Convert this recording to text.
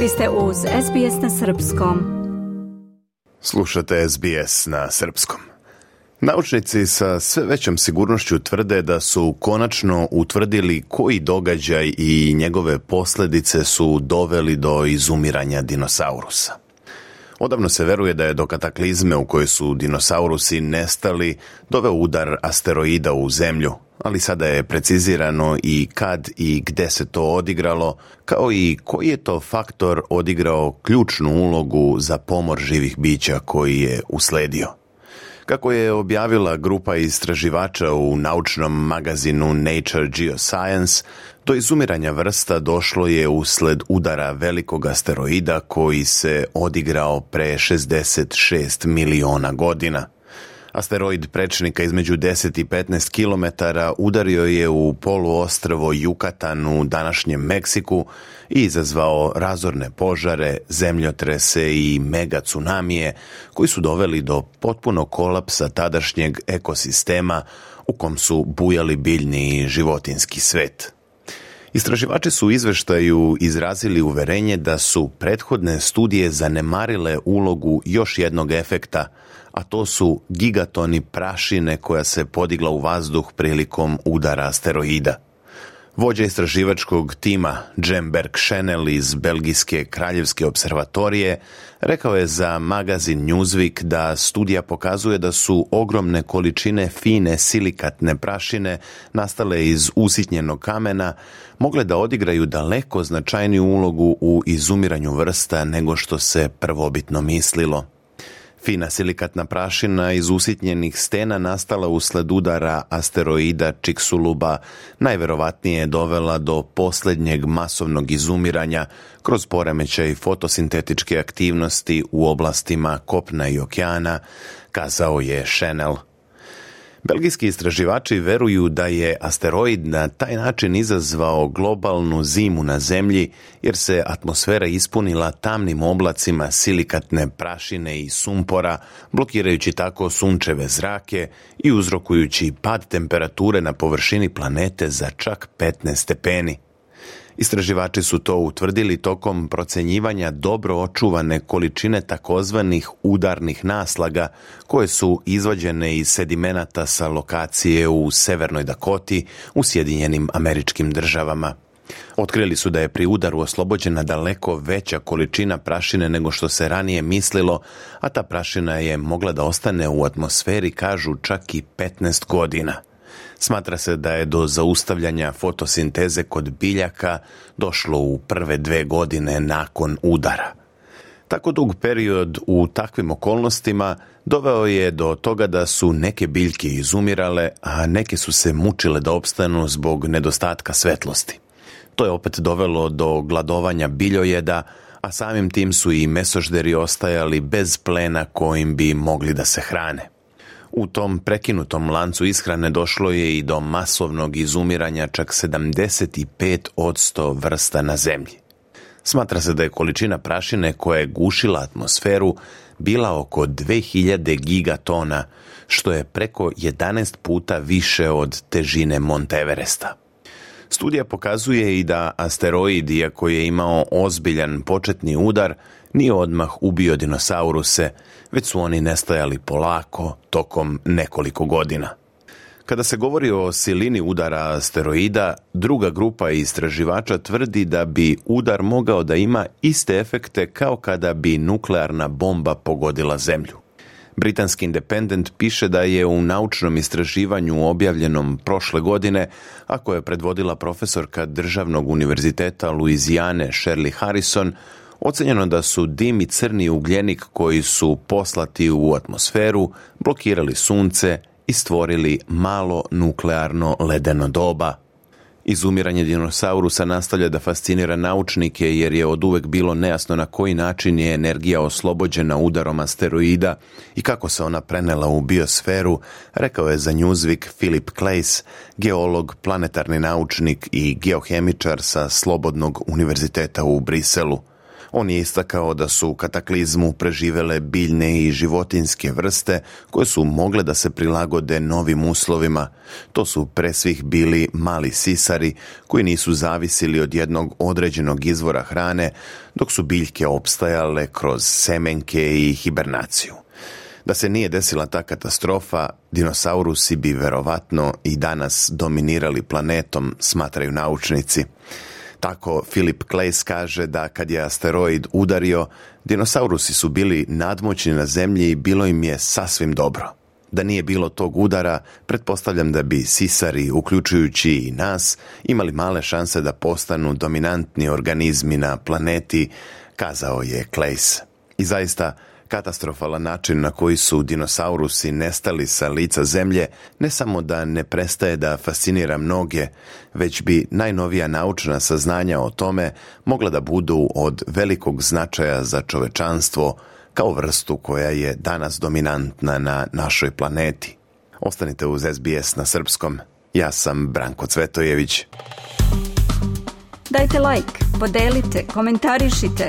Vi ste uz SBS na Srpskom. Slušate SBS na Srpskom. Naučnici sa sve većom sigurnošću tvrde da su konačno utvrdili koji događaj i njegove posljedice su doveli do izumiranja dinosaurusa. Odavno se veruje da je do kataklizme u kojoj su dinosaurusi nestali doveo udar asteroida u zemlju, ali sada je precizirano i kad i gde se to odigralo, kao i koji je to faktor odigrao ključnu ulogu za pomor živih bića koji je usledio. Kako je objavila grupa istraživača u naučnom magazinu Nature Geoscience, do izumiranja vrsta došlo je usled udara velikog asteroida koji se odigrao pre 66 miliona godina. Asteroid prečnika između 10 i 15 kilometara udario je u poluostrvo Jukatan u današnjem Meksiku i izazvao razorne požare, zemljotrese i mega tsunamije koji su doveli do potpunog kolapsa tadašnjeg ekosistema u kom su bujali biljni i životinski svet. Istraživači su u izveštaju izrazili uverenje da su prethodne studije zanemarile ulogu još jednog efekta, a to su gigatoni prašine koja se podigla u vazduh prilikom udara asteroida vođa istraživačkog tima Jemberg Schenel iz Belgijske kraljevske observatorije, rekao je za magazin Newsweek da studija pokazuje da su ogromne količine fine silikatne prašine nastale iz usitnjenog kamena mogle da odigraju daleko značajniju ulogu u izumiranju vrsta nego što se prvobitno mislilo. Fina silikatna prašina iz usitnjenih stena nastala usled udara asteroida Čiksuluba najverovatnije je dovela do posljednjeg masovnog izumiranja kroz poremećaj fotosintetičke aktivnosti u oblastima kopna i okeana, kazao je Chanel. Belgijski istraživači veruju da je asteroid na taj način izazvao globalnu zimu na Zemlji jer se atmosfera ispunila tamnim oblacima silikatne prašine i sumpora, blokirajući tako sunčeve zrake i uzrokujući pad temperature na površini planete za čak 15 stepeni. Istraživači su to utvrdili tokom procenjivanja dobro očuvane količine takozvanih udarnih naslaga koje su izvađene iz sedimenata sa lokacije u Severnoj Dakoti u Sjedinjenim američkim državama. Otkrili su da je pri udaru oslobođena daleko veća količina prašine nego što se ranije mislilo, a ta prašina je mogla da ostane u atmosferi, kažu, čak i 15 godina. Smatra se da je do zaustavljanja fotosinteze kod biljaka došlo u prve dve godine nakon udara. Tako dug period u takvim okolnostima doveo je do toga da su neke biljke izumirale, a neke su se mučile da opstanu zbog nedostatka svetlosti. To je opet dovelo do gladovanja biljojeda, a samim tim su i mesožderi ostajali bez plena kojim bi mogli da se hrane. U tom prekinutom lancu ishrane došlo je i do masovnog izumiranja čak 75% vrsta na zemlji. Smatra se da je količina prašine koja je gušila atmosferu bila oko 2000 gigatona, što je preko 11 puta više od težine Monteveresta. Studija pokazuje i da asteroid, iako je imao ozbiljan početni udar, nije odmah ubio dinosauruse, već su oni nestajali polako tokom nekoliko godina. Kada se govori o silini udara asteroida, druga grupa istraživača tvrdi da bi udar mogao da ima iste efekte kao kada bi nuklearna bomba pogodila zemlju. Britanski Independent piše da je u naučnom istraživanju objavljenom prošle godine, a koje je predvodila profesorka Državnog univerziteta Luizijane Shirley Harrison, Ocenjeno da su dim i crni ugljenik koji su poslati u atmosferu blokirali sunce i stvorili malo nuklearno ledeno doba. Izumiranje dinosaurusa nastavlja da fascinira naučnike jer je od uvek bilo nejasno na koji način je energija oslobođena udarom asteroida i kako se ona prenela u biosferu, rekao je za Newsweek Philip Clays, geolog, planetarni naučnik i geohemičar sa Slobodnog univerziteta u Briselu. On je istakao da su u kataklizmu preživele biljne i životinske vrste koje su mogle da se prilagode novim uslovima. To su pre svih bili mali sisari koji nisu zavisili od jednog određenog izvora hrane dok su biljke opstajale kroz semenke i hibernaciju. Da se nije desila ta katastrofa, dinosaurusi bi verovatno i danas dominirali planetom, smatraju naučnici. Tako Filip Klejs kaže da kad je asteroid udario, dinosaurusi su bili nadmoćni na zemlji i bilo im je sasvim dobro. Da nije bilo tog udara, pretpostavljam da bi sisari, uključujući i nas, imali male šanse da postanu dominantni organizmi na planeti, kazao je Klejs. I zaista, Katastrofalan način na koji su dinosaurusi nestali sa lica zemlje ne samo da ne prestaje da fascinira mnoge, već bi najnovija naučna saznanja o tome mogla da budu od velikog značaja za čovečanstvo kao vrstu koja je danas dominantna na našoj planeti. Ostanite uz SBS na srpskom. Ja sam Branko Cvetojević. Dajte like, podelite, komentarišite